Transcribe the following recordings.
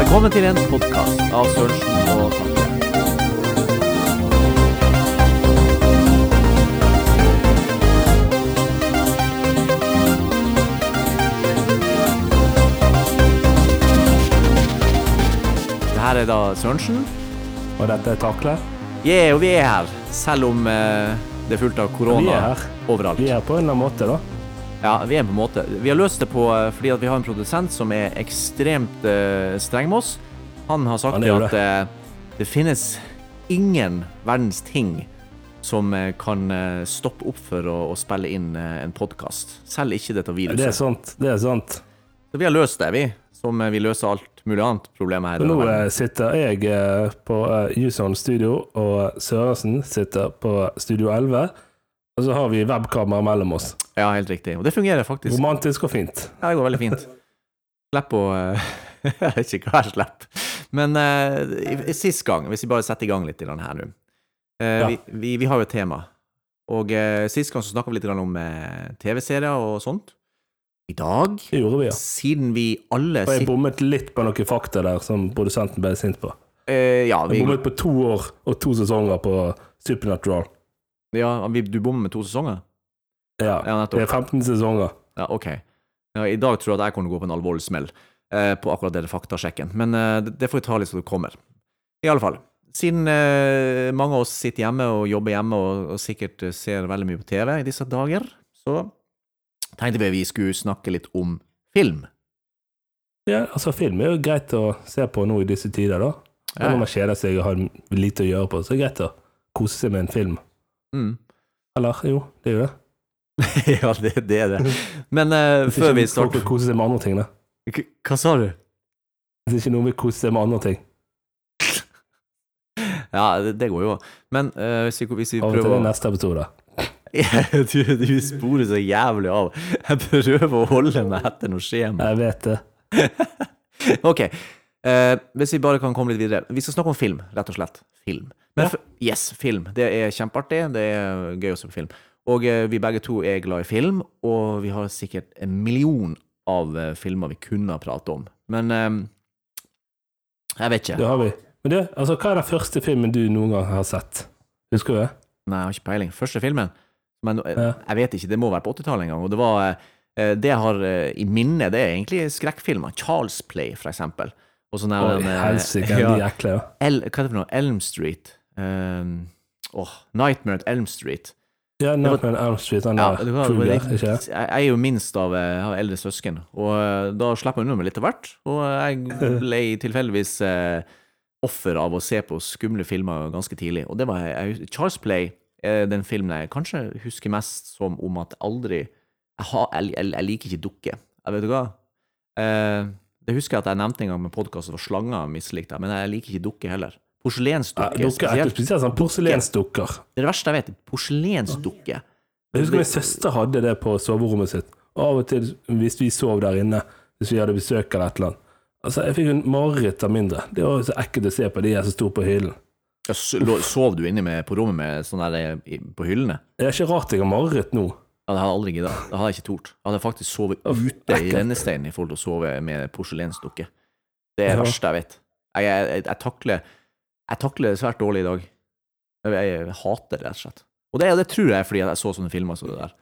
Velkommen til en podkast av Sørensen og Tanke. Det her er da Sørensen. Og dette er Takle. Yeah, og vi er her, selv om eh, det er fullt av Vi korona er her. overalt. Vi er her på en eller annen måte, da. Ja, vi er på en måte. Vi har løst det på eh, fordi vi har en produsent som er ekstremt uh, streng med oss. Han har sagt Han at uh, det finnes ingen verdens ting som kan stoppe opp for å, å spille inn en podkast. Selv ikke dette viruset. Det er sant. Det er sant. Så vi har løst det, vi. Som vi løser alt mulig annet problem her. nå sitter jeg på Uson Studio, og Sørensen sitter på Studio 11. Og så har vi webkamera mellom oss. Ja, helt riktig. Og det fungerer faktisk. Romantisk og fint. Ja, det går veldig fint. Slipp å eh, Jeg vet ikke hva jeg slipper. Men uh, sist gang, hvis vi bare setter i gang litt i denne her nå uh, Ja. vi, vi, vi har jo et tema. Og uh, sist gang så snakka vi litt om uh, TV-serier og sånt. I dag, vi, ja. siden vi alle Og jeg bommet litt på noen fakta der som produsenten ble sint på. Ja, Jeg vi, bommet på to år og to sesonger på Supernatural. Ja vi, du bommer med to sesonger? Ja, Ja, det er 15 sesonger. Ja, OK. Ja, I dag tror jeg at jeg kommer til å gå på en alvorlig smell eh, på akkurat det faktasjekken, men eh, det, får vi ta litt så det kommer. I alle fall. Siden eh, mange av oss sitter hjemme og jobber hjemme og, og sikkert eh, ser veldig mye på TV i disse dager, så tenkte vi vi skulle snakke litt om film. Ja, altså Film er jo greit å se på nå i disse tider, da. Når man kjeder seg og har lite å gjøre på, så er det greit å kose seg med en film. Mm. Eller jo, det gjør jeg det. ja, det, det er det. Men uh, Hvis før ikke starter folk vil kose seg med andre ting, da. K- Hva sa du? Hvis ikke noen vil kose seg med andre ting. Ja, det, det går jo. Men uh, hvis, vi, hvis vi Av og til prøver neste episode. du, du sporer så jævlig av. Jeg prøver å holde meg etter noe skjema. Jeg vet det. Ok, eh, hvis vi bare kan komme litt videre. Vi skal snakke om film, rett og slett. Film. Men Ja. yes, film. Det er kjempeartig. Det er gøy å se på film. Og eh, vi begge to er glad i film, og vi har sikkert en million av eh, filmer vi kunne ha pratet om. Men eh, jeg vet ikke. Det har vi. Men det, altså, hva er den første filmen du noen gang har sett? Husker du det? Nei, jeg har ikke peiling. Første filmen? Men eh, Ja. jeg vet ikke, det må være på 80-tallet en gang. Og det var eh, Det jeg har eh, i minne, det er egentlig skrekkfilmer. Charles Play, for eksempel. Og så der, Oi, eh, helsike, ja, de ekle. Ja. El, hva er det for noe? Elm Street. Um, åh, Nightmare at Elm Street. Ja, Nightmare at Elm Street, den Ja, der Kruger, jeg, ikke jeg det? er jo minst av eh, Jeg har eldre søsken, og eh, da slipper jeg unna med litt av hvert. Og jeg ble tilfeldigvis eh, offer av å se på skumle filmer ganske tidlig. Og det var jeg, Charles Play den filmen jeg kanskje husker mest som om at aldri Jeg, har, jeg, jeg, jeg liker ikke dukker. Jeg vet du hva? Eh, det husker jeg at jeg nevnte en gang med podkast og slanger mislikte jeg, men jeg liker ikke dukker heller. Porselensdukker er spesielt. spesielt sånn porselensdukker. Det er det verste jeg vet. Porselensdukke. Jeg husker min søster hadde det på soverommet sitt. Av og til, hvis vi sov der inne, hvis vi hadde besøk eller et eller annet Altså, Jeg fikk en mareritt av mindre. Det var så ekkelt å se på de som sto på hyllen. Ja, Sov du inne med, på rommet med sånn der på hyllene? Det er ikke rart jeg har mareritt nå. Ja, det hadde jeg aldri gidda. Det hadde jeg ikke tort. Jeg hadde faktisk sovet ute i rennesteinen i forhold til å sove med porselensdukke. Det er det verste jeg vet. Jeg, jeg, jeg, takler Jeg takler det svært dårlig i dag. Jeg, jeg, hater det, rett og slett. Og det, det tror jeg er fordi jeg så sånne filmer som det der.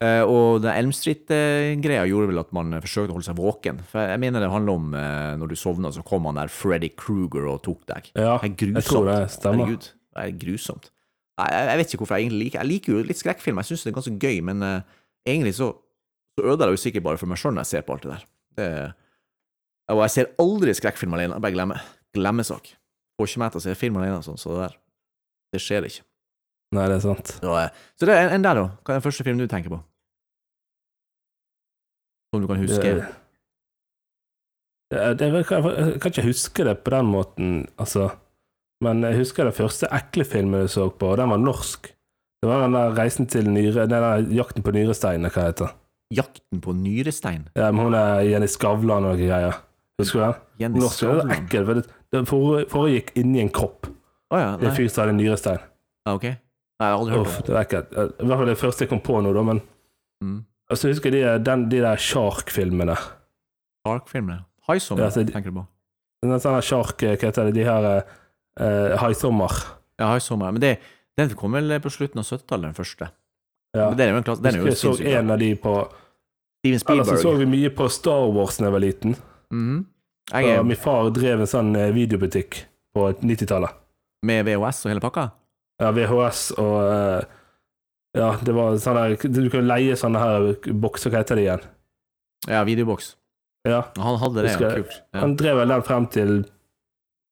Uh, og den Elm Street-greia gjorde vel at man forsøkte å holde seg våken. For jeg mener det handler om uh, når du sovna, så kom han der Freddy Kruger og tok deg. Ja, Det er grusomt. jeg tror det stemmer. Herregud, det er grusomt. Jeg, vet ikke hvorfor jeg egentlig liker Jeg liker jo litt skrekkfilm, jeg syns det er ganske gøy, men uh, egentlig så, så ødelegger jeg jo sikkert bare for meg sjøl når jeg ser på alt det der. Det, og jeg ser aldri skrekkfilm alene, jeg bare glemmer. Glemmesak. Får ikke meg til å se film alene, sånn, så det der. Det skjer ikke. Nei, det er sant. Så, uh, så det er en der, da. Hva er den første filmen du tenker på? Som du kan huske? Det, det, det, jeg kan ikke huske det på den måten, altså. Men jeg husker den første ekle filmen jeg så på, og den var norsk. Det var den der reisen til nyre... Den der jakten på nyrestein, hva heter. Jakten på nyrestein? Ja, men hun er Jenny Skavlan og noen greier. Husker du den? Jenny Norsk, det var Skavlan? ekkel, for det, det fore- foregikk inni en kropp. Å ja, En nei. fyr som hadde nyrestein. Ja, ok. Nei, jeg har aldri hørt Uff, det. var ekkelt. I hvert fall det første jeg kom på nå, da, men Mm. altså, husker jeg de, den, de der Shark-filmene. Shark-filmene. Highsommer, Ja, altså, tenker du på? Den sånne Shark, hva heter det, de her uh, Haisommer. Ja, Haisommer. Men det, den kom vel på slutten av 70-tallet, den første. Ja. Men Den er jo en klasse, den er jo Jeg så en av de på Steven Spielberg. Ellers så så vi mye på Star Wars da jeg var liten. Mm -hmm. Jeg er min far drev en sånn eh, videobutikk på 90-tallet. med VHS og hele pakka. Ja, VHS og eh, Ja, det var sånn der Du kan leie sånne her bokser, hva heter det igjen? Ja, videoboks. Ja. Han hadde det, Husker ja. Kult. Ja. Han drev vel den frem til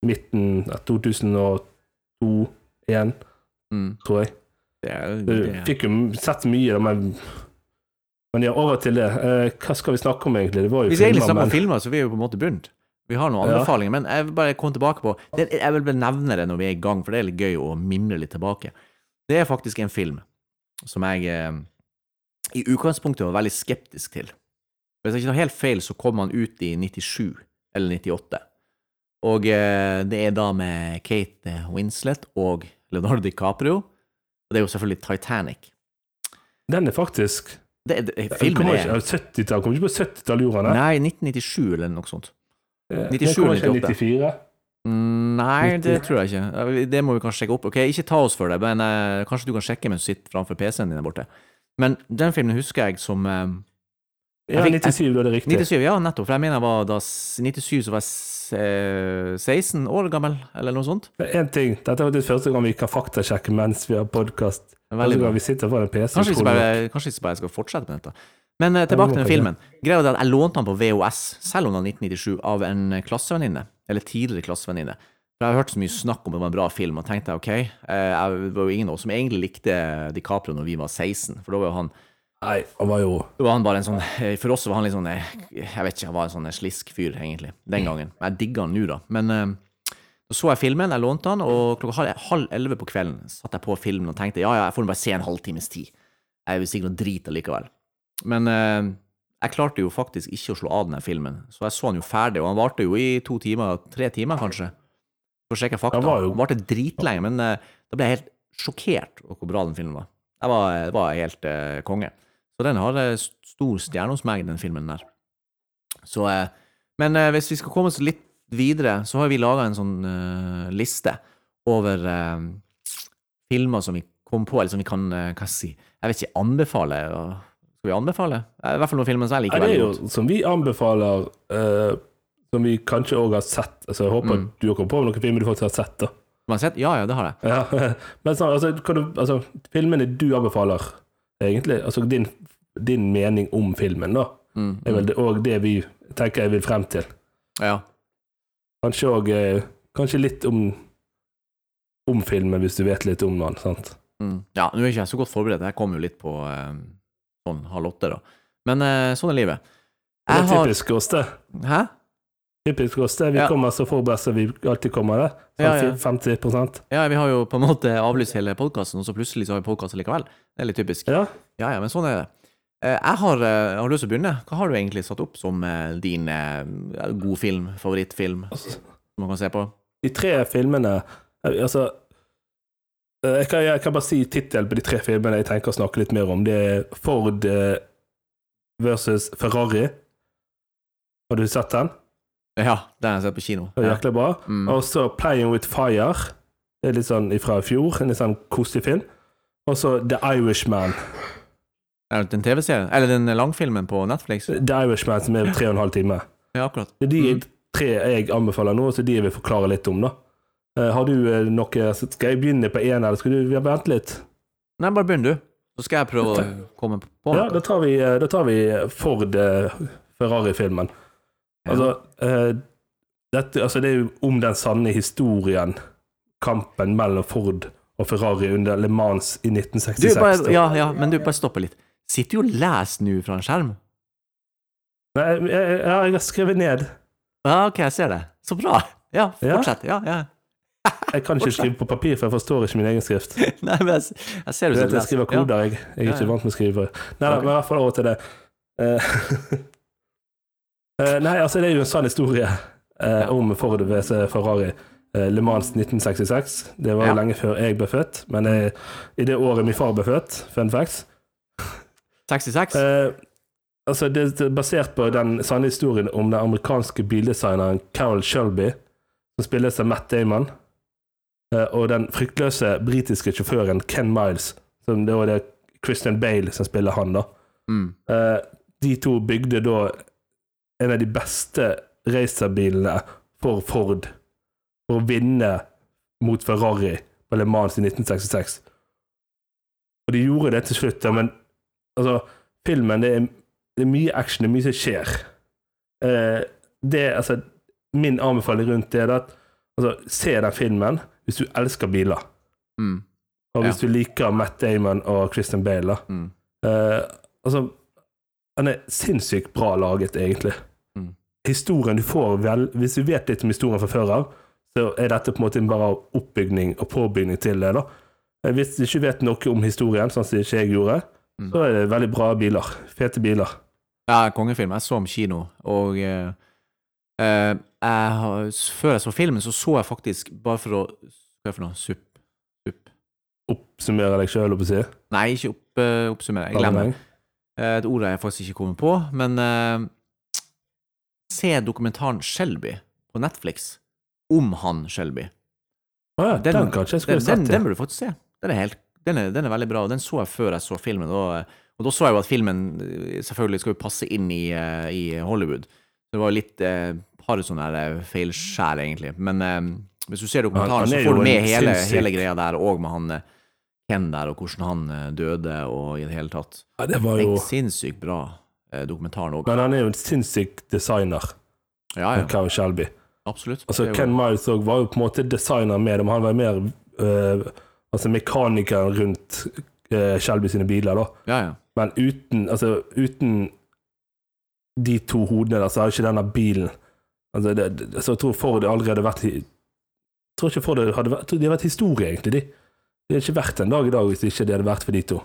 midten av 2002 igjen, Mm. tror jeg. Det er, Du fikk jo sett mye, men Men ja, over til det. Eh, hva skal vi snakke om, egentlig? Det var jo Hvis jeg egentlig snakker men om filmer, så er vi jo på en måte begynt. Vi har noen Ja. anbefalinger, men jeg vil bare komme tilbake på det, Jeg vil bare nevne det når vi er i gang, for det er litt gøy å mimre litt tilbake. Det er faktisk en film som jeg eh, i utgangspunktet var veldig skeptisk til. Hvis jeg ikke tar helt feil, så kom han ut i 97 eller 98. Og eh, det er da med Kate Winslet og Leonardo DiCaprio. Og det er jo selvfølgelig Titanic. den er faktisk Det, det, filmen er 70-tall, kommer ikke på 70-tallet, gjorde han det? Nei, 1997 eller noe sånt. Eh, 97 den kommer ikke eller 94. Mm, Nei, det tror jeg ikke. Det må vi kanskje sjekke opp. Ok, Ikke ta oss for det, men uh, kanskje du kan sjekke mens du sitter framfor PC-en din der borte. Men den filmen husker jeg som uh, Jeg Ja, 97, da er det riktig. 97, ja, nettopp. For jeg mener jeg var da 97 så var jeg 16 år gammel, eller noe sånt. En ting, dette var det første gang vi kan faktasjekke mens vi har podkast. Kanskje ikke bare, kanskje ikke bare jeg skal fortsette med dette. Men eh, tilbake til filmen. Greia er at jeg lånte den på VHS, selv om den var 1997, av en klassevenninne. Eller tidligere klassevenninne. For jeg har hørt så mye snakk om det var en bra film, og tenkte ok, eh, jeg, var jo ingen av oss som egentlig likte DiCaprio når vi var 16, for da var jo han Nei, han var jo Det var han bare en sånn eh, For oss var han litt sånn eh, Jeg vet ikke, han var en sånn eh, slisk fyr, egentlig, den gangen. Jeg digger han nå, da. Men så så jeg filmen, jeg lånte han, og klokka halv, elleve på kvelden satt jeg på filmen og tenkte ja, ja, jeg får bare se en halvtimes tid. Jeg jo sikkert noe drit allikevel. Men jeg klarte jo faktisk ikke å slå av denne filmen, så jeg så han jo ferdig, og han varte jo i to timer, tre timer kanskje. For å sjekke fakta. Han var jo- Han varte dritlenge, men da ble jeg helt sjokkert over hvor bra den filmen var. Jeg var, jeg var helt konge. Så den har eh, stor stjerne hos meg, den filmen der. Så, eh, men eh, hvis vi skal komme oss litt videre, så har vi laga en sånn uh, liste over uh, filmer som vi kom på, eller som vi kan uh, hva si, jeg vet ikke, anbefale. Skal vi anbefale? I hvert fall noen filmer som jeg liker Det er veldig jo godt. som vi anbefaler, som vi kanskje òg har sett. Altså, Jeg håper Mm. du har kommet på noen filmer du faktisk har sett. da. Har sett? Ja, ja, det har jeg. Ja. Men sånn, altså, kan du, altså, filmene du anbefaler, egentlig, altså din, din mening om filmen, da, Mm, er vel det, og det vi tenker jeg vil frem til. Ja. Kanskje òg eh, Kanskje litt om om filmen, hvis du vet litt om den. sant? Mm. Ja, nå er ikke jeg så godt forberedt. Jeg kom jo litt på eh, sånn halv åtte, da. Men eh, sånn er livet. Det Jeg er har typisk oss, det. Hæ? Typisk oss. Vi Ja. kommer så forberedt som vi alltid kommer. det. Ja, ja. 50% Ja, vi har jo på en måte avlyst hele podkasten, og så plutselig så har vi podkast likevel. Det er litt typisk. Ja. Ja, men sånn er det. Eh, Jeg har, jeg har lyst til å begynne. Hva har du egentlig satt opp som eh, din eh, god film, favorittfilm, Altså, som man kan se på? de tre filmene eh, Altså eh, jeg kan, jeg kan bare si tittelen på de tre filmene jeg tenker å snakke litt mer om. Det er Ford eh, versus Ferrari. Har du sett den? Ja, den har jeg sett på kino. Det er jæklig bra. Mm. Og så Playing With Fire. Det er litt sånn fra i fjor. En litt sånn koselig film. Og så The Irishman. Er det en TV-serie? Eller den langfilmen på Netflix? The Irishman som er tre og en halv time. Ja, akkurat. Det er de Mm. tre jeg anbefaler nå, så de jeg vil forklare litt om. da. Eh, Har du eh, noe Skal jeg begynne på én, eller skal du vente litt? Nei, bare begynn, du. Så skal jeg prøve å komme på Ja, da tar vi, eh, da tar vi Ford Ferrari-filmen. Altså, uh, dette, altså, det er jo om den sanne historien. Kampen mellom Ford og Ferrari under Le Mans i Du, 1966. bare, ja, ja, men du, bare stopper litt. Sitter du og leser nå fra en skjerm? Nei, jeg, jeg, jeg har skrevet ned. Ja, ok, jeg ser det. Så bra. Ja, fortsett. Ja, ja. Jeg kan ikke skrive på papir, for jeg forstår ikke min egen skrift. Nei, men jeg, jeg ser Du du vet, jeg skriver koder, jeg. Jeg er ikke vant med å skrive. Nei, men i hvert fall over til det. Eh, nei, altså, det er jo en sann historie uh, om Ford vs. Ferrari. eh, Le Mans 1966. Det var jo Ja. lenge før jeg ble født, men jeg, i det året min far ble født, fun facts 66? eh, Altså, det, er basert på den sanne historien om den amerikanske bildesigneren Carol Shelby, som spilles av Matt Damon, eh, og den fryktløse britiske sjåføren Ken Miles, som det var det Christian Bale som spiller han, da. Mm. Eh, de to bygde da en av de beste racerbilene for Ford for å vinne mot Ferrari på Le Mans i 1966. Og de gjorde det til slutt, ja, men altså, filmen det er, det er mye action, det er mye som skjer. Eh, det, altså, min anbefaling rundt det er at altså, se den filmen hvis du elsker biler. Mm. Og hvis du liker Matt Damon og Christian Bale. Mm. Eh, altså, han er sinnssykt bra laget, egentlig. Historien du får vel Hvis du vet litt om historien fra før av, så er dette på en måte bare oppbygning og påbygning til det. da. Hvis du ikke vet noe om historien, sånn som ikke jeg gjorde, Mm. så er det veldig bra biler. Fete biler. Ja, kongefilm. Jeg så om kino, og eh, eh, jeg Før jeg så filmen, så så jeg faktisk, bare for å Hva er det for noe? Supp? Supp? Oppsummere deg sjøl, holdt på å si. Nei, ikke opp, eh, oppsummere. Jeg glemmer. Det Et ord jeg faktisk ikke kommer på. Men eh, se dokumentaren Shelby på Netflix om han Shelby. Å ja, den, Den- kanskje jeg Den, skulle den, sett. den ja. bør du faktisk se. Den er, helt, den, er, den er veldig bra, og den så jeg før jeg så filmen. Og, og da så jeg jo at filmen eh, selvfølgelig skal jo passe inn i, eh, i Hollywood. Det var litt eh, par sånne eh, feilskjær, egentlig. Men eh, hvis du ser dokumentaren, han så får du med hele, hele greia der, og med han Ken der, og hvordan han døde, og i det hele tatt. Ja, det var jo sinnssykt bra dokumentaren òg. Men han er jo en sinnssyk designer, Ja, ja, Carol Shelby. absolutt. Altså, er jo- Ken Miles òg var jo på en måte designer med dem. Han var mer øh, altså mekanikeren rundt øh, Shelby sine biler, da. Ja, ja. Men uten, altså, uten de to hodene der, så har ikke denne bilen altså, det, det, Så Jeg tror Ford allerede hadde vært Jeg tror ikke Ford hadde vært De har vært historie, egentlig, de. De hadde ikke vært en dag i dag hvis ikke det hadde vært for de to.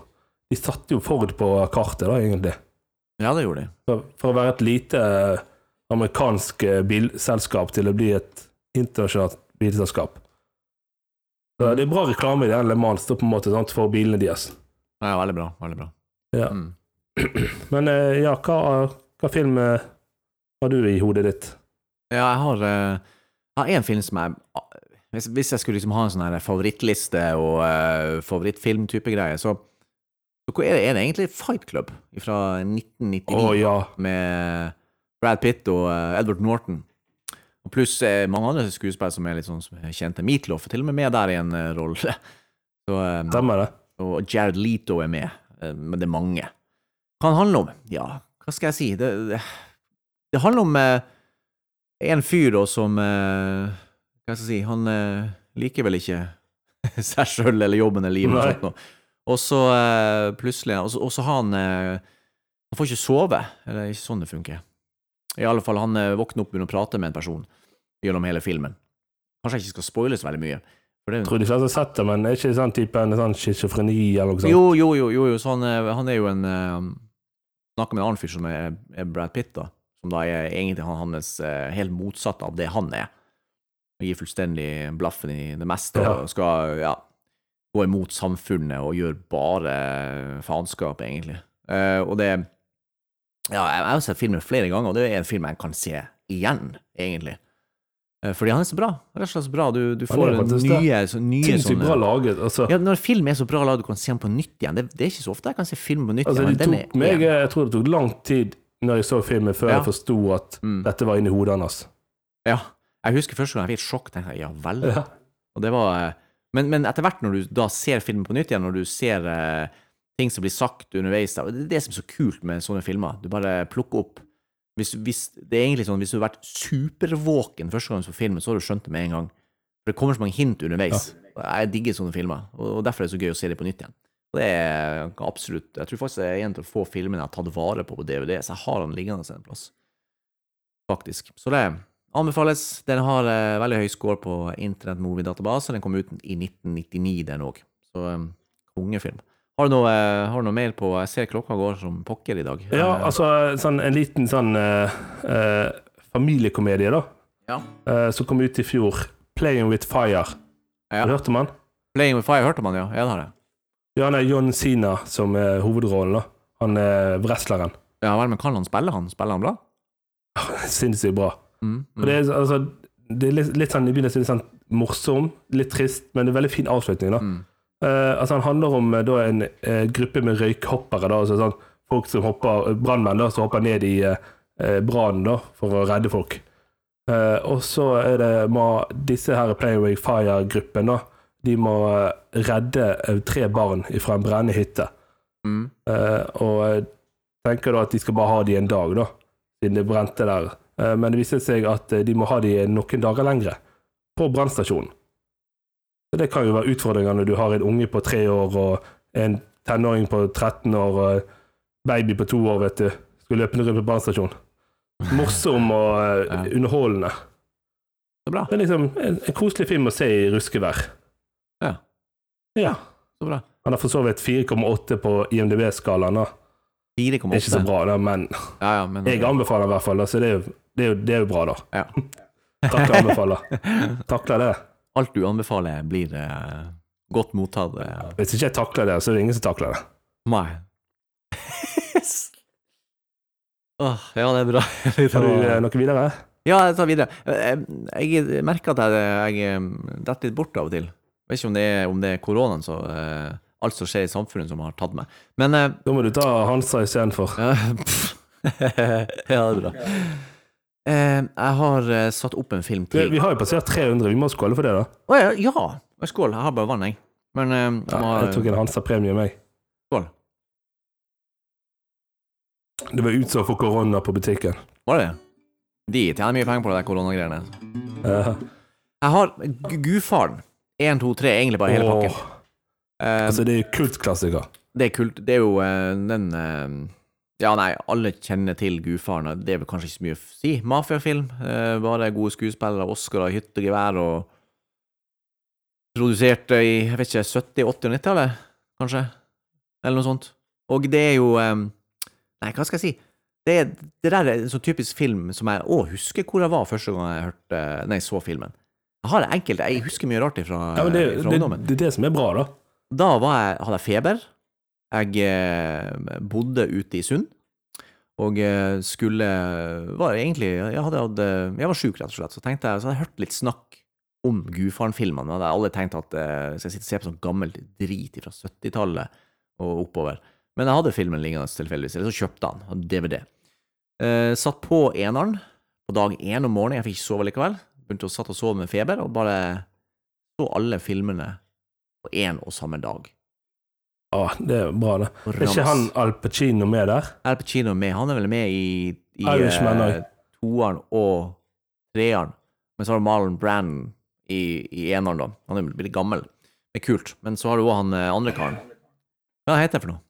De satte jo Ford på kartet, da, egentlig. Ja, det gjorde de. For, for å være et lite eh, amerikansk eh, bilselskap til å bli et internasjonalt bilselskap. Så det er bra reklame i den Le Mans på en måte, sant, for bilene deres. Ja, veldig bra. Veldig bra. Ja. Mm. Men eh, ja, hva, hva film har du i hodet ditt? Ja, jeg har, jeg har en film som jeg hvis, hvis jeg skulle liksom ha en sånn favorittliste og uh, favorittfilmtype greie, så, så er, det, er det egentlig Fight Club fra 1999 oh, ja. med Brad Pitt og uh, Edward Norton. Og pluss eh, mange andre skuespillere som er litt sånn som er kjente. Meatloaf er til og med med der i en uh, rolle. Så, Stemmer det? og Jared Leto er med, uh, men det er mange. Hva han handler om? Ja, hva skal jeg si? Det, det, det handler om en fyr da som eh, Hva skal jeg si? Han liker vel ikke seg sjøl eller jobben eller livet. Eller sånt noe. Og så eh, plutselig Og så og så har han eh, Han får ikke sove. Eller det er ikke sånn det funker. I alle fall, han eh, våkner opp og begynner å prate med en person gjennom hele filmen. Kanskje jeg ikke skal spoiles veldig mye. For det, tror ikke jeg har sett det, men er ikke sånn type en sånn schizofreni eller noe sånt? Jo, jo, jo, jo, jo. så han, er- han er jo en uh, Snakker med en annen fyr som er, er Brad Pitt, da. Som da er egentlig han, hans eh, helt motsatt av det han er. Han gir fullstendig blaffen i det meste Ja. og skal ja, gå imot samfunnet og gjøre bare faenskap, egentlig. Uh, og det Ja, jeg har sett filmen flere ganger, og det er en film jeg kan se igjen, egentlig. Uh, Fordi han er så bra. Rett og slett så bra. Du, du får ja, faktisk nye, så, nye sånne bra laget. Altså, ja, når film er så bra laget, du kan se den på nytt igjen. Det, det er ikke så ofte jeg kan se film på nytt altså igjen. men den tok meg, jeg tror det tok lang tid når jeg så filmen, før Ja. jeg forsto at Mm. dette var inni hodet hans. Ja. Jeg husker første gang jeg fikk et sjokk, tenkte jeg ja vel. Ja. Og det var eh, men, men etter hvert, når du da ser filmen på nytt igjen, når du ser eh, ting som blir sagt underveis Det er det som er så kult med sånne filmer. Du bare plukker opp hvis, hvis, Det er egentlig sånn hvis du har vært supervåken første gang du så filmen, så har du skjønt det med en gang. For det kommer så mange hint underveis. Jeg digger sånne filmer, og og derfor er det så gøy å se dem på nytt igjen. Og det er absolutt Jeg tror faktisk det er en av få filmene jeg har tatt vare på på DVD, så jeg har den liggende en plass. Faktisk. Så det anbefales. Den har eh, veldig høy score på Internett Movie Database. Den kom ut i 1999, den òg. Så um, kongefilm. Har du, noe, eh, har du noe mer på Jeg ser klokka går som pokker i dag. Ja, Eh, altså sånn, en liten sånn eh, eh, familiekomedie, da, ja. eh, som kom ut i fjor. 'Playing with Fire'. ja. Hørte han? Playing with Fire hørte man, ja. Ja, det har jeg. Ja, han er John Sina som er hovedrollen. da. Han er wrestleren. Ja vel, men kan han spille? Han spiller han bra? Sinnssykt bra. Mm. For det er, altså, det er litt, litt sånn, I begynnelsen litt sånn morsom, litt trist, men det er veldig fin avslutning. da. Mm. Uh, altså, Han handler om eh, da, en uh, gruppe med røykhoppere. da, altså sånn, Folk som hopper, Brannmenn som hopper ned i eh, brannen for å redde folk. Uh, og så er det må, disse her Playaway Fire-gruppen. da, De må redde tre barn fra en brennende hytte. Mm. Uh, og tenker da at de skal bare ha de en dag, da, siden det brente der. Eh, men det viser seg at eh, de må ha de noen dager lengre på brannstasjonen. Det kan jo være utfordringer når du har en unge på tre år og en tenåring på 13 år og baby på to år, vet du. Skal løpe rundt på brannstasjonen. Morsom og eh, Ja. underholdende. Så bra. Det er liksom en, en koselig film å se i ruskevær. Ja. Ja. Så bra. Han har for så vidt 4,8 på IMDb-skalaen. 4,8. Det er ikke så bra, da, men Ja, ja, men jeg anbefaler i hvert fall. Altså, Så det er jo, det er jo, det er jo bra, da. Ja. Takler anbefaler. Takler det. Alt du anbefaler, blir eh, godt mottatt. eh. Hvis ikke jeg takler det, så er det ingen som takler det. Nei. oh, ja, det er bra. Har du eh, noe videre? Ja, jeg tar videre. Jeg, Jeg merker at jeg, jeg detter litt bort av og til. Jeg Vet ikke om det er, om det er koronaen så eh, alt som skjer i samfunnet som har tatt meg. Men eh, Da må du ta Hansa istedenfor. ja, det er bra. Eh, jeg har eh, satt opp en film til. vi har jo passert 300, vi må skåle for det, da. Å ja, ja! Skål. Jeg har bare vann, jeg. Men eh, Ja, må, jeg tok en Hansa-premie, meg. Skål. Det var utsolgt for korona på butikken. Var det det? De tjener mye penger på det der koronagreiene. Uh. Jeg har Gudfaren. 1, 2, 3, egentlig bare hele åh, pakken. Eh, altså, det er jo kultklassiker. det er kult. Det er jo eh, den Ja, nei, alle kjenner til Gudfaren. og Det er vel kanskje ikke så mye å si. Mafiafilm. Eh, bare gode skuespillere, Oscar og hytte og gevær og Produsert i jeg vet ikke, 70-, 80- og 90-tallet, kanskje? Eller noe sånt. Og det er jo eh, Nei, hva skal jeg si? Det, det der er en sånn typisk film som jeg Å, husker hvor jeg var første gang jeg hørte Nei, så filmen. Jeg har det enkelt, Jeg husker mye rart fra, Ja, men det, fra det, ungdommen. det er det som er bra, da. Da var jeg, hadde jeg feber. Jeg eh, bodde ute i Sund. Og eh, skulle Var egentlig Jeg, hadde, hadde, jeg var sjuk, rett og slett. Så tenkte jeg, så hadde jeg hørt litt snakk om Gudfaren-filmene. Jeg hadde alle tenkt at eh, skal jeg sitter og se på sånn gammelt drit fra 70-tallet og oppover. Men jeg hadde filmen liggende tilfeldigvis, eller så kjøpte han. Hadde DVD. Eh, satt på eneren på dag én om morgenen. Jeg fikk ikke sove likevel. Begynte å satt og sove med feber, og bare så alle filmene på én og samme dag. Ja, det er bra, det. Er ikke han Al Pacino med der? Al Pacino med. Han er vel med i, i eh, toeren og treeren. Men så har du Marlon Brandon i, i eneren, da. Han er blitt gammel. Det er kult. Men så har du òg han eh, andre karen. Hva heter han for noe?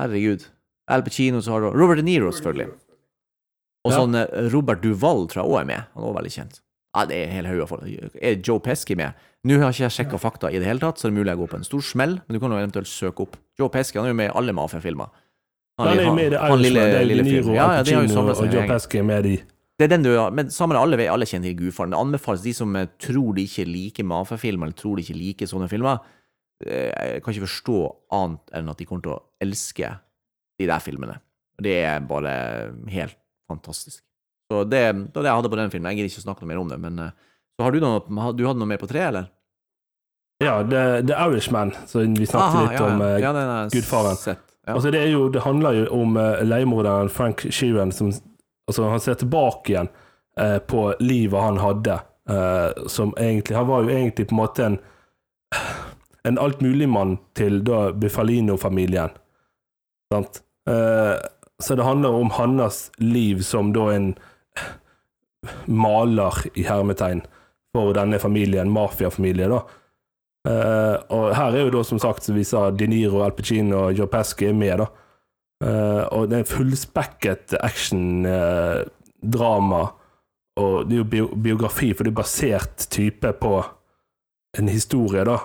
Herregud. Al Pacino, så har du Robert De Niro, selvfølgelig. Og sånn eh, Robert Duvall tror jeg òg er med. Han er også veldig kjent. Ja, det er hele haug av folk. Er Joe Pesky med? Nå har jeg ikke jeg sjekka fakta i det hele tatt, så det er mulig jeg går på en stor smell, men du kan jo eventuelt søke opp. Joe Pesky han er jo med i alle mafiafilmer. Han er med i The han lille- Det lille fyren. Ja, ja, det de har jo seg og Joe Pesky er med i Det er den du har, men sammen alle, vet- alle kjenner til Gudfaren. Det anbefales de som eh, tror de ikke liker mafiafilmer, eller tror de ikke liker sånne filmer. eh, Jeg kan ikke forstå annet enn at de kommer til å elske de der filmene. Det er bare helt fantastisk. Så det, det var det jeg hadde på den filmen. Jeg gidder ikke å snakke noe mer om det, men eh, så har du noe, du hadde noe mer på tre, eller? Ja, The, Irishman, som vi snakket Aha, litt ja, om. ja. eh, ja, den har Gudfaren. Sett. Ja. Altså det, jo, det handler jo om uh, leiemorderen Frank Sheeran som altså Han ser tilbake igjen uh, på livet han hadde. uh, som egentlig Han var jo egentlig på en måte en en altmuligmann til da. Sant? Eh, så det handler om hans liv som da en maler, i hermetegn, for denne familien, mafiafamilie, da. Uh, og her er jo da, som sagt, som vi sa, De Niro, Al Pacino og Joe Pesci er med, da. Uh, og det er fullspekket action-drama, og det er jo bi biografi, for det er basert type på en historie, da.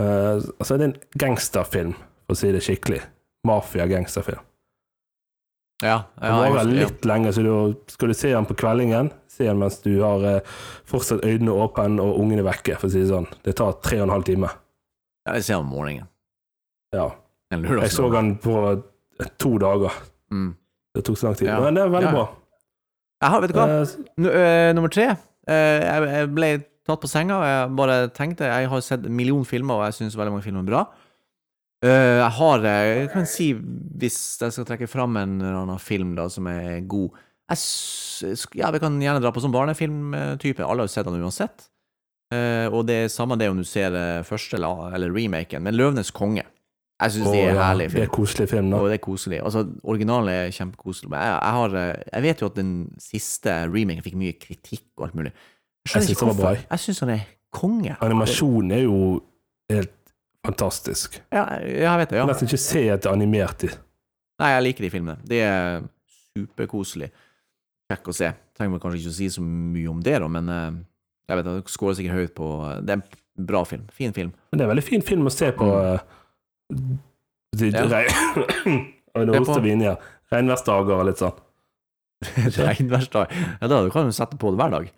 Eh, altså, det er en gangsterfilm, for å si det skikkelig. Mafia-gangsterfilm. Ja, ja, det varer litt ja. litt lenge, så du, skal du se den på kveldingen, se den mens du har eh, fortsatt øynene åpne og ungene vekke, for å si det sånn. Det tar tre og en halv time. Ja, jeg ser den om morgenen. Ja. Jeg så den på eh, to dager. Mm. Det tok så lang tid. Men det er veldig bra. Jeg har, vet du hva? Eh, N øh, nummer tre. Eh, jeg, jeg ble tatt på senga, og jeg bare tenkte Jeg har sett en million filmer, og jeg syns veldig mange filmer er bra. Eh, jeg har eh, Jeg kan si, hvis jeg skal trekke fram en eller annen film da som er god jeg, Ja, vi kan gjerne dra på sånn barnefilmtype. Alle har jo sett den uansett. Eh, og det er samme det om du ser første eller, eller remaken, men 'Løvenes konge'. Jeg syns det er ja, herlig Det er koselig film, da. Og det er koselig. Altså, originalen er kjempekoselig. Men jeg, jeg, har, jeg vet jo at den siste remaken fikk mye kritikk og alt mulig. Jeg. Jeg syns han er konge. Animasjonen er jo helt fantastisk. Ja, jeg vet det, ja. nesten ikke se er animert i. Nei, jeg liker de filmene. Det er superkoselig. Kjekk å se. Trenger vel kanskje ikke å si så mye om det, da, men eh, jeg vet det skårer sikkert høyt på Det er en bra film. Fin film. Men det er en veldig fin film å se på. mm. det- Ja. regn- Oi, nå hoster vi inn igjen. Regnværsdager og litt sånn. Regnværsdag. Ja, da kan du sette på det hver dag.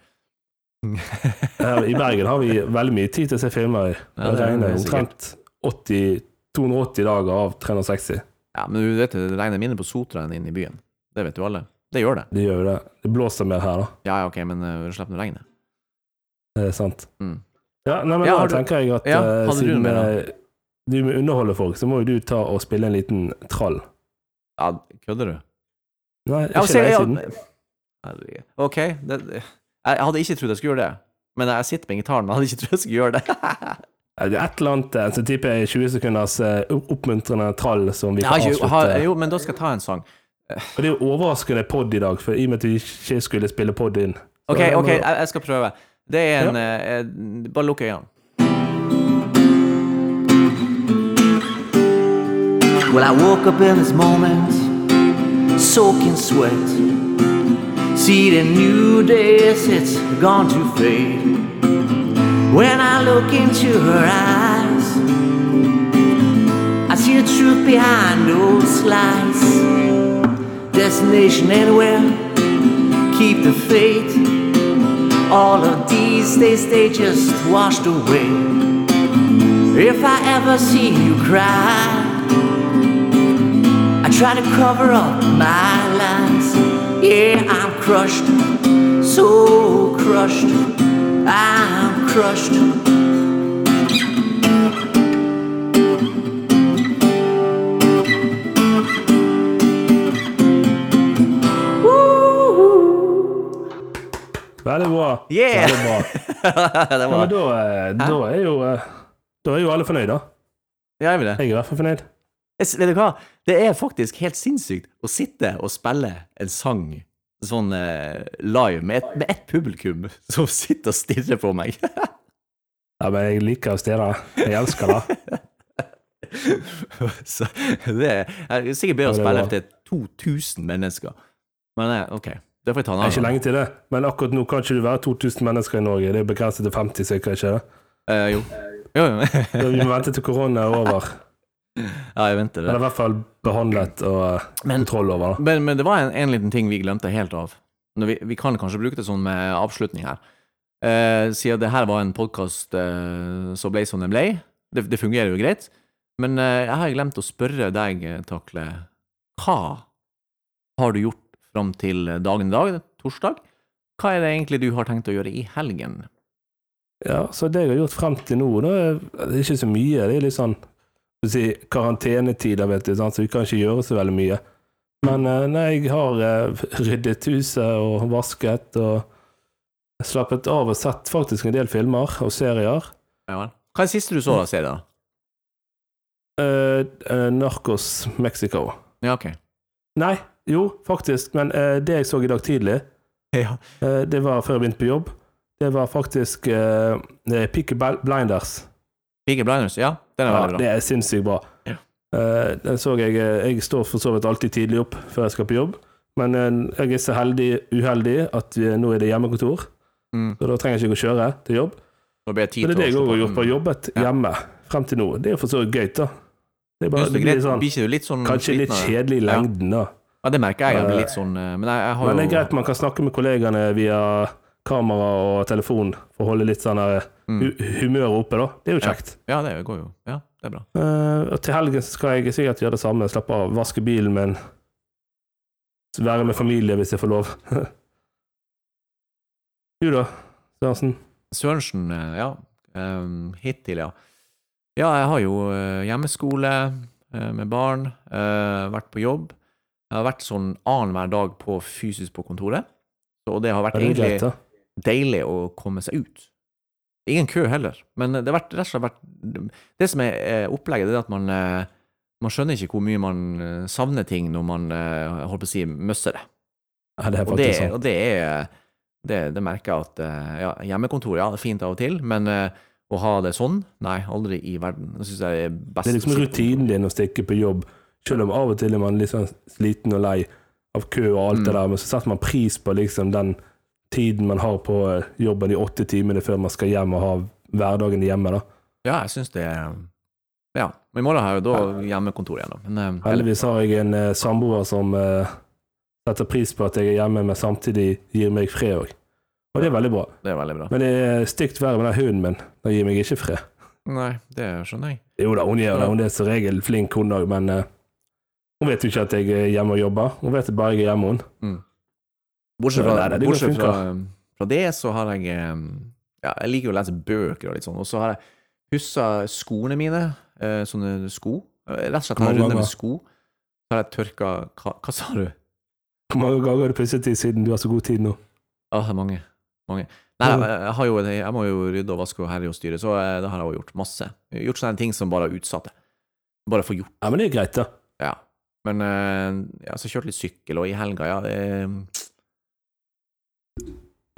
I Bergen har vi veldig mye tid til å se filmer i. Ja, Det er regner omtrent 80, 280 dager av 360. Ja, men du vet det, regner mindre på Sotra enn inne i byen. Det vet jo alle. Det gjør det. Det gjør det. Det blåser mer her, da. Ja, ja, ok, men uh, slipp nå regnet. Det er sant. Mm. Ja, nei, men Ja, da tenker jeg at Ja, uh, siden du da? eh, du må underholde folk, så må jo du ta og spille en liten trall. Ja, kødder du? Nei, Ja, ikke se, lenge siden. OK. Det, jeg hadde ikke trodd jeg skulle gjøre det. Men jeg sitter med gitaren, men jeg hadde ikke trodd jeg skulle gjøre det. Ja, er et eller annet eh, så tipper jeg 20 sekunders eh, oppmuntrende trall som vi kan avslutte. har, jo, men da skal jeg ta en sang. Og det er jo overraskende pod i dag, for i og med at vi ikke skulle spille pod inn. OK, jeg ok, jeg, jeg skal prøve. Det er en eh, eh, Bare lukk øynene. Well, I woke up in this moment, soaking sweat. See the new days, it's gone to fade. When I look into her eyes, I see the truth behind those lies. Destination anywhere, keep the faith. All of these days, they just washed away. If I ever see you cry, I try to cover up my lies. Yeah, I'm crushed, so crushed. I'm crushed. Veldig bra. Yeah! Veldig bra. det Ja, men da, eh, da, er jo, eh, da er jo alle fornøyd, da. Ja, jeg vil det. Jeg er i hvert fall fornøyd. Jeg Vet du hva? Det er faktisk helt sinnssykt å sitte og spille en sang sånn eh, live med et, ett publikum som sitter og stirrer på meg. Ja, men jeg liker å stirre. Jeg elsker det. Så det er, er sikkert bedre å spille til 2000 mennesker. Men eh, OK, det får jeg ta en Det er ikke lenge til det. Men akkurat nå kan ikke du være 2000 mennesker i Norge. Det er begrenset til 50 stykker, ikke det? Eh, jo. Jo, jo. Vi må vente til korona er over. Ja, jeg venter det. det. i hvert fall behandlet og eh, Men, kontroll over. da. men, men det var en, en liten ting vi glemte helt av. Vi, vi kan kanskje bruke det sånn med avslutning her. Eh, siden det her var en podkast eh, som ble som den ble. Det, det fungerer jo greit. Men eh, jeg har glemt å spørre deg, eh, Takle. Hva har du gjort fram til dagen i dag, torsdag? Hva er det egentlig du har tenkt å gjøre i helgen? Ja, så det jeg har gjort frem til nå, det er ikke så mye. Det er litt sånn si, karantenetider, vet du, sant? så vi kan ikke gjøre så veldig mye. Men eh, nei, jeg har eh, ryddet huset og vasket og slappet av og sett faktisk en del filmer og serier. Ja. Hva er det siste du så da, serien? Eh, Narcos Mexico. Ja, ok. Nei, jo, faktisk, men uh, det jeg så i dag tidlig, Ja. det var før jeg begynte på jobb, det var faktisk Peaky Blinders. Peaky Blinders, ja. Den er Ja, veldig bra. det er sinnssykt bra. Ja. Eh, den så jeg eh, Jeg står for så vidt alltid tidlig opp før jeg skal på jobb, men eh, jeg er så heldig, uheldig at vi, nå er det hjemmekontor, Mm. så da trenger jeg ikke å kjøre til jobb. Tid Men det er det jeg òg har gjort på jobbet Ja. hjemme frem til nå. Det er jo for så vidt gøy, da. Det bare, det det blir sånn, litt sånn kanskje litt det? kjedelig i lengden, da. Ja, det merker jeg. Jeg blir litt sånn Men jeg, jeg har Men det er greit man kan snakke med kollegaene via kamera og telefon for å holde litt sånn der. Hu humøret oppe, da. Det er jo kjekt. Ja, det går jo. Ja, det er bra. Uh, og til helgen skal jeg sikkert gjøre det samme. Slappe av, vaske bilen min. være med familie hvis jeg får lov. du da, Sørensen? Sørensen, eh, ja. Um, hittil, ja. Ja, jeg har jo eh, hjemmeskole med barn, Uh, vært på jobb. Jeg har vært sånn annenhver dag på fysisk på kontoret. Og det har vært det egentlig greit, deilig å komme seg ut. Ingen kø heller, men det har vært, rett og slett vært Det som er eh, opplegget, det er at man, eh, man skjønner ikke hvor mye man eh, savner ting når man holdt på å si møsser det. Ja, det er Og det, faktisk sant. og det er det, det merker jeg at ja, hjemmekontor, ja, det er fint av og til, men å ha det sånn, nei, aldri i verden. Det syns jeg er best. Det er liksom rutinen din å stikke på jobb, selv om av og til er man litt sånn sliten og lei av kø og alt det Mm. der, men så setter man pris på liksom den tiden man har på eh, jobben, de åtte timene før man skal hjem og ha hverdagen hjemme. da. Ja, jeg syns det er Ja. Men i morgen har jeg jo da hjemmekontor igjen, da. Men eh, Heldigvis har jeg en uh, samboer som uh, setter pris på at jeg er hjemme, men samtidig gir meg fred òg. Og det er veldig bra. det er veldig bra. Men det er stygt vær med den hunden min. Den gir meg ikke fred. Nei, det skjønner jeg. Jo da, hun gjør det. Hun er som regel flink, hun òg, men uh, hun vet jo ikke at jeg er hjemme og jobber. Hun vet bare jeg er hjemme, hun. Bortsett fra, det bortsett fra, fra det, så har jeg Ja, jeg liker jo å lese bøker og litt sånn, og så har jeg pussa skoene mine, eh, sånne sko. Eh, Rett og slett har jeg runde med sko. Så har jeg tørka Hva, hva sa du? Hvor mange ganger har du pusset dem siden du har så god tid nå? Ja, det er mange. mange. Nei, jeg, har jo, jeg må jo rydde og vaske og herje og styre, så eh, det har jeg jo gjort masse. Gjort sånne ting som bare har utsatt det. Bare få gjort Ja, men det er greit, da. Ja. Men ja, så kjørte litt sykkel, og i helga, ja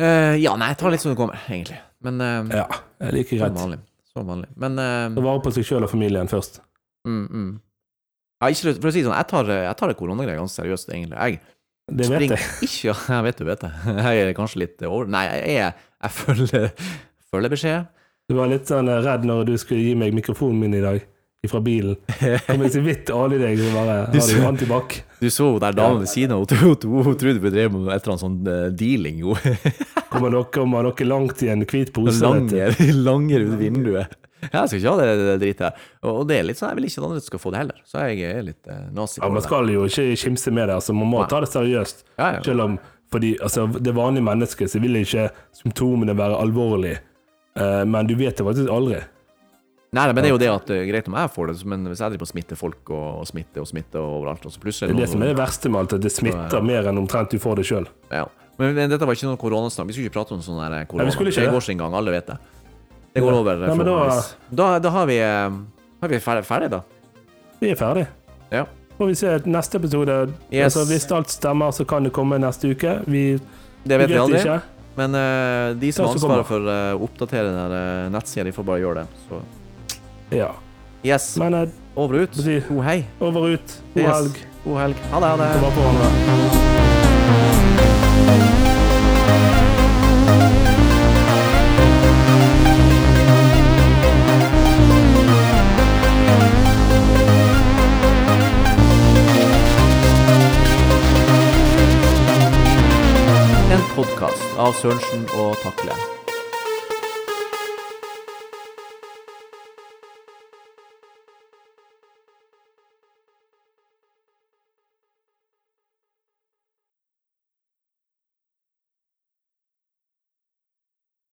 det, eh, Ja, nei, jeg tar litt som det kommer, egentlig. Men uh, Ja, jeg liker som greit. vanlig. Som vanlig. Men uh, Ta vare på seg sjøl og familien først. mm, mm. Ja, ikke For å si det sånn, jeg tar, jeg tar det koronagreiet ganske seriøst, egentlig. Jeg Det vet jeg. ikke Ja, jeg vet du vet det. Jeg er kanskje litt over Nei, jeg, er, jeg følger, følger beskjed. Du var litt sånn eh, redd når du skulle gi meg mikrofonen min i dag, fra bilen. Kom jeg så vidt ane deg, så bare har Du antibac. Du så hun der damen ved siden av, hun, trodde vi drev med et eller annet sånn eh, dealing. Kommer dere, langt i en hvit pose? Langer, langer ut vinduet. Jeg skal ikke ha det, det dritet her. Og og det er litt sånn, jeg vil ikke at andre skal få det heller. Så jeg er litt eh, nazi. Ja, Man skal jo ikke kimse med det, altså. Man må Nei. ta det seriøst. Ja, ja. Selv om fordi, altså, det vanlige mennesket så vil ikke symptomene være alvorlige. Eh, men du vet det faktisk aldri. Nei, men det er jo det at det er greit om jeg får det, men hvis jeg driver på å smitte folk og, og smitte og smitte overalt, og så Det er det som er det verste med alt, at det smitter mer enn omtrent du får det sjøl. Ja. Men, men dette var ikke noe koronasnakk. Vi skulle ikke prate om sånn der korona. Vi skulle ikke det går sin gang, alle vet det. Det går Ja. over. Nei, men da- da, da har vi, eh, har vi ferdig, ferdig, da. Vi er ferdig. Ja. Får vi se neste episode. Yes. Altså, hvis alt stemmer, så kan det komme neste uke. Vi, Det vet vi aldri. ikke. Men uh, de som har ansvaret for å å oppdatere den uh, nettsida, de får bare gjøre det. Så Ja. yes, Men eh, over og ut. Si, God hei. over og ut. God Yes. helg. God helg. Ha det. Ha det. Ta på hverandre. En podkast av Sørensen og Takle.